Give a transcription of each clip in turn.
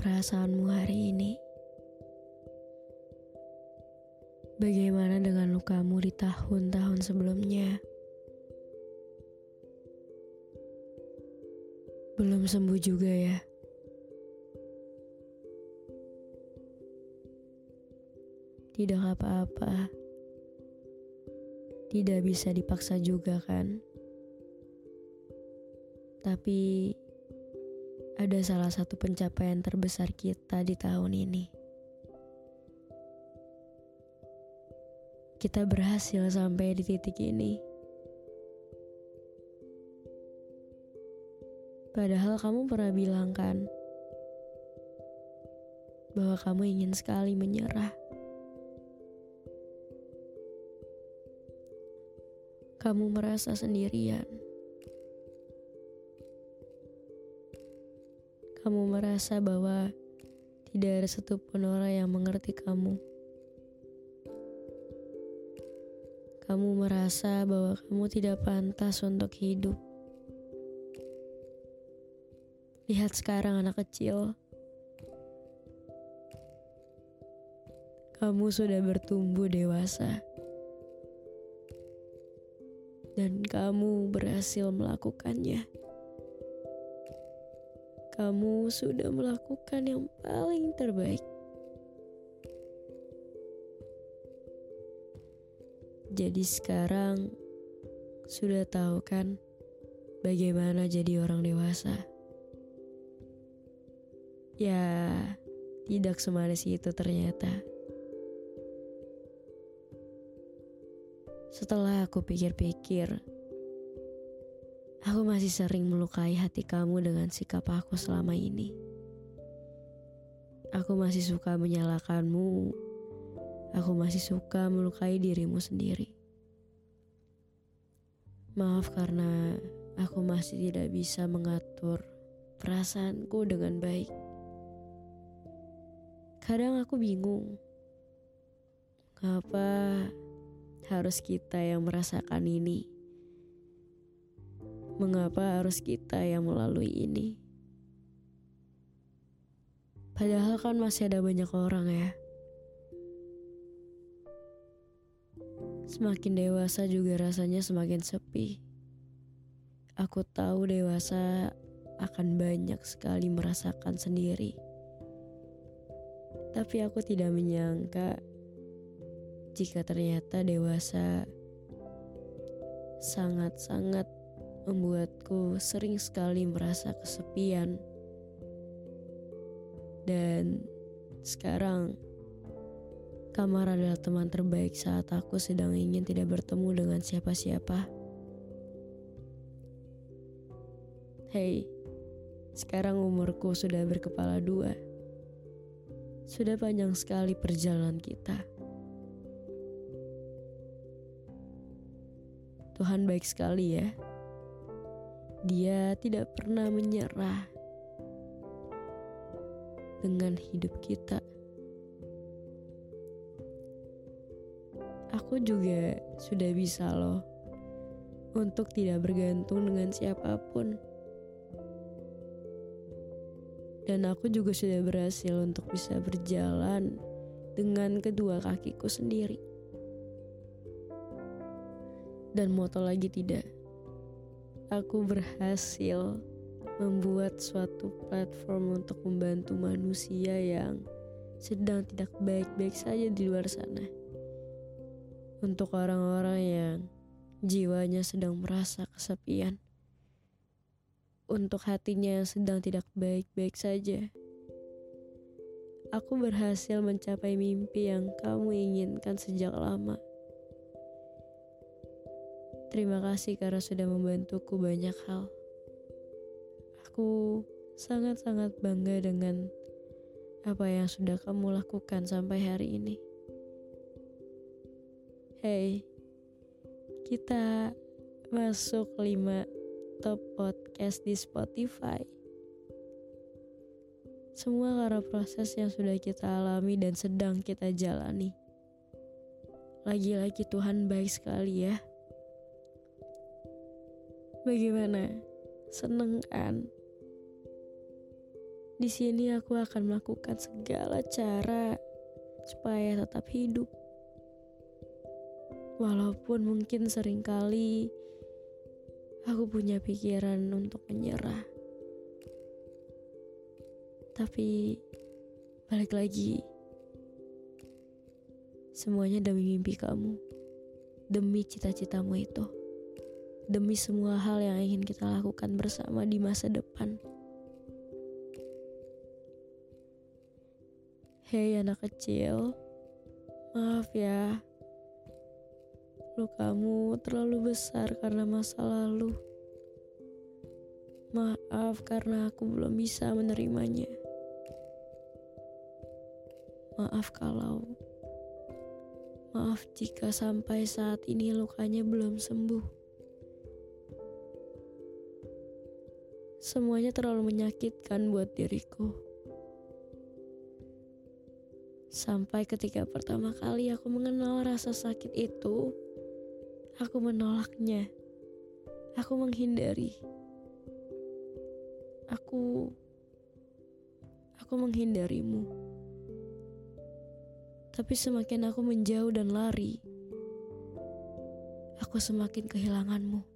Perasaanmu hari ini? Bagaimana dengan lukamu di tahun-tahun sebelumnya? Belum sembuh juga ya? Tidak apa-apa. Tidak bisa dipaksa juga kan? Tapi ada salah satu pencapaian terbesar kita di tahun ini. Kita berhasil sampai di titik ini. Padahal kamu pernah bilang kan bahwa kamu ingin sekali menyerah. Kamu merasa sendirian. Kamu merasa bahwa tidak ada satupun orang yang mengerti kamu. Kamu merasa bahwa kamu tidak pantas untuk hidup. Lihat sekarang anak kecil. Kamu sudah bertumbuh dewasa. Dan kamu berhasil melakukannya. Kamu sudah melakukan yang paling terbaik. Jadi sekarang sudah tahu kan bagaimana jadi orang dewasa? Ya, tidak semanis itu ternyata. Setelah aku pikir-pikir, aku masih sering melukai hati kamu dengan sikap aku selama ini. Aku masih suka menyalahkanmu aku masih suka melukai dirimu sendiri. Maaf karena aku masih tidak bisa mengatur perasaanku dengan baik. Kadang aku bingung, kenapa harus kita yang merasakan ini? Mengapa harus kita yang melalui ini? Padahal kan masih ada banyak orang ya Semakin dewasa juga rasanya semakin sepi. Aku tahu dewasa akan banyak sekali merasakan sendiri. Tapi aku tidak menyangka jika ternyata dewasa sangat-sangat membuatku sering sekali merasa kesepian. Dan sekarang Kamar adalah teman terbaik saat aku sedang ingin tidak bertemu dengan siapa-siapa. Hei, sekarang umurku sudah berkepala dua. Sudah panjang sekali perjalanan kita. Tuhan baik sekali ya. Dia tidak pernah menyerah dengan hidup kita. aku juga sudah bisa loh untuk tidak bergantung dengan siapa pun. Dan aku juga sudah berhasil untuk bisa berjalan dengan kedua kakiku sendiri. Dan moto lagi tidak. Aku berhasil membuat suatu platform untuk membantu manusia yang sedang tidak baik-baik saja di luar sana untuk orang-orang yang jiwanya sedang merasa kesepian, untuk hatinya yang sedang tidak baik-baik saja. aku berhasil mencapai mimpi yang kamu inginkan sejak lama. Terima kasih karena sudah membantuku banyak hal. Aku sangat-sangat bangga dengan apa yang sudah kamu lakukan sampai hari ini. Hey, kita masuk 5 top podcast di Spotify. Semua karena proses yang sudah kita alami dan sedang kita jalani. Lagi-lagi Tuhan baik sekali ya. Bagaimana? Seneng kan? Di sini aku akan melakukan segala cara supaya tetap hidup. Walaupun mungkin sering kali aku punya pikiran untuk menyerah. Tapi balik lagi, semuanya demi mimpi kamu, demi cita-citamu itu, demi semua hal yang ingin kita lakukan bersama di masa depan. Hei anak kecil, maaf ya. Lukamu terlalu besar karena masa lalu. Maaf karena aku belum bisa menerimanya. Maaf kalau Maaf jika sampai saat ini lukanya belum sembuh. Semuanya terlalu menyakitkan buat diriku. Sampai ketika pertama kali aku mengenal rasa sakit itu, aku menolaknya. Aku menghindari. Aku aku menghindarimu. Tapi semakin aku menjauh dan lari, aku semakin kehilanganmu.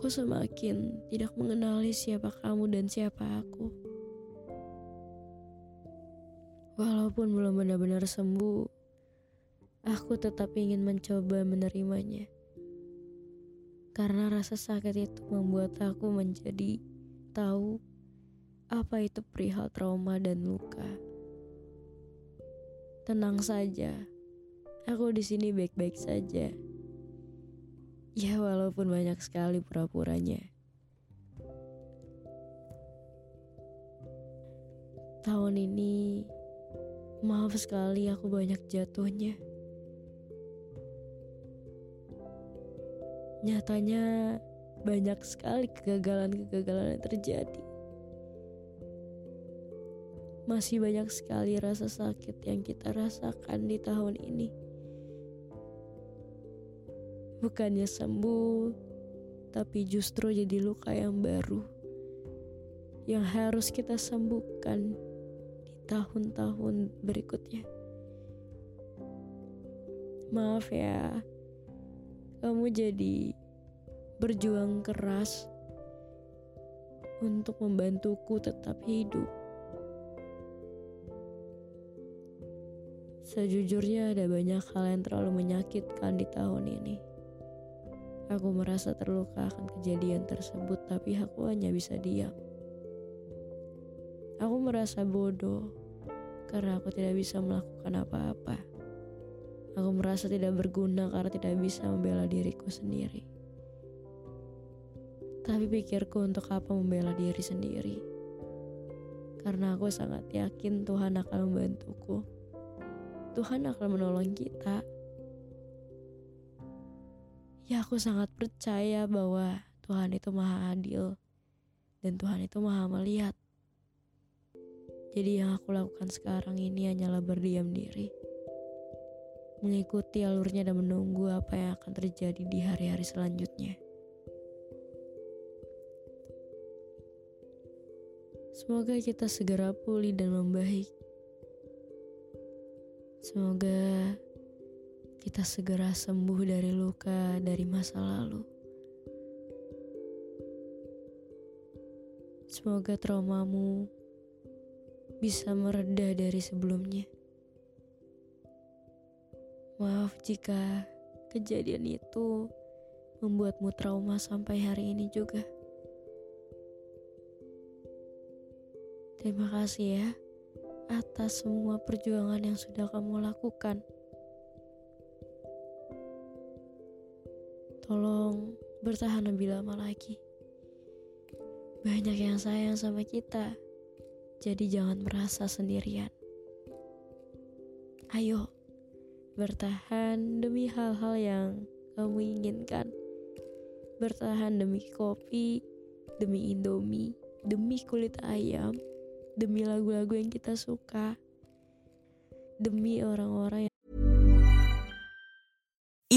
Aku semakin tidak mengenali siapa kamu dan siapa aku. Walaupun belum benar-benar sembuh, aku tetap ingin mencoba menerimanya. Karena rasa sakit itu membuat aku menjadi tahu apa itu perihal trauma dan luka. Tenang saja, aku di sini baik-baik saja. Ya walaupun banyak sekali pura-puranya. Tahun ini Maaf sekali aku banyak jatuhnya. Nyatanya banyak sekali kegagalan-kegagalan yang terjadi. Masih banyak sekali rasa sakit yang kita rasakan di tahun ini. Bukannya sembuh, tapi justru jadi luka yang baru yang harus kita sembuhkan tahun-tahun berikutnya. Maaf ya, kamu jadi berjuang keras untuk membantuku tetap hidup. Sejujurnya ada banyak hal yang terlalu menyakitkan di tahun ini. Aku merasa terluka akan kejadian tersebut tapi aku hanya bisa diam. Aku merasa bodoh karena aku tidak bisa melakukan apa-apa. Aku merasa tidak berguna karena tidak bisa membela diriku sendiri. Tapi pikirku untuk apa membela diri sendiri? Karena aku sangat yakin Tuhan akan membantuku. Tuhan akan menolong kita. Ya aku sangat percaya bahwa Tuhan itu maha adil dan Tuhan itu maha melihat. Jadi yang aku lakukan sekarang ini hanyalah berdiam diri. Mengikuti alurnya dan menunggu apa yang akan terjadi di hari-hari selanjutnya. Semoga kita segera pulih dan membaik. Semoga kita segera sembuh dari luka dari masa lalu. Semoga traumamu bisa mereda dari sebelumnya. Maaf jika kejadian itu membuatmu trauma sampai hari ini juga. Terima kasih ya atas semua perjuangan yang sudah kamu lakukan. Tolong bertahan lebih lama lagi. Banyak yang sayang sama kita, jadi jangan merasa sendirian. Ayo, bertahan demi hal-hal yang kamu inginkan. Bertahan demi kopi, demi indomie, demi kulit ayam, demi lagu-lagu yang kita suka, demi orang-orang yang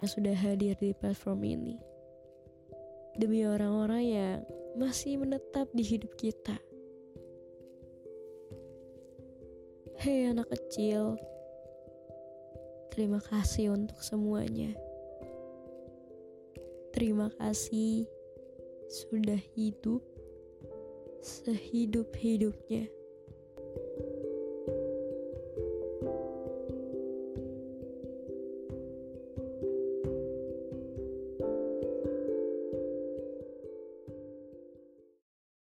Yang sudah hadir di platform ini. Demi orang-orang yang masih menetap di hidup kita. Hei anak kecil, terima kasih untuk semuanya. Terima kasih sudah hidup sehidup-hidupnya.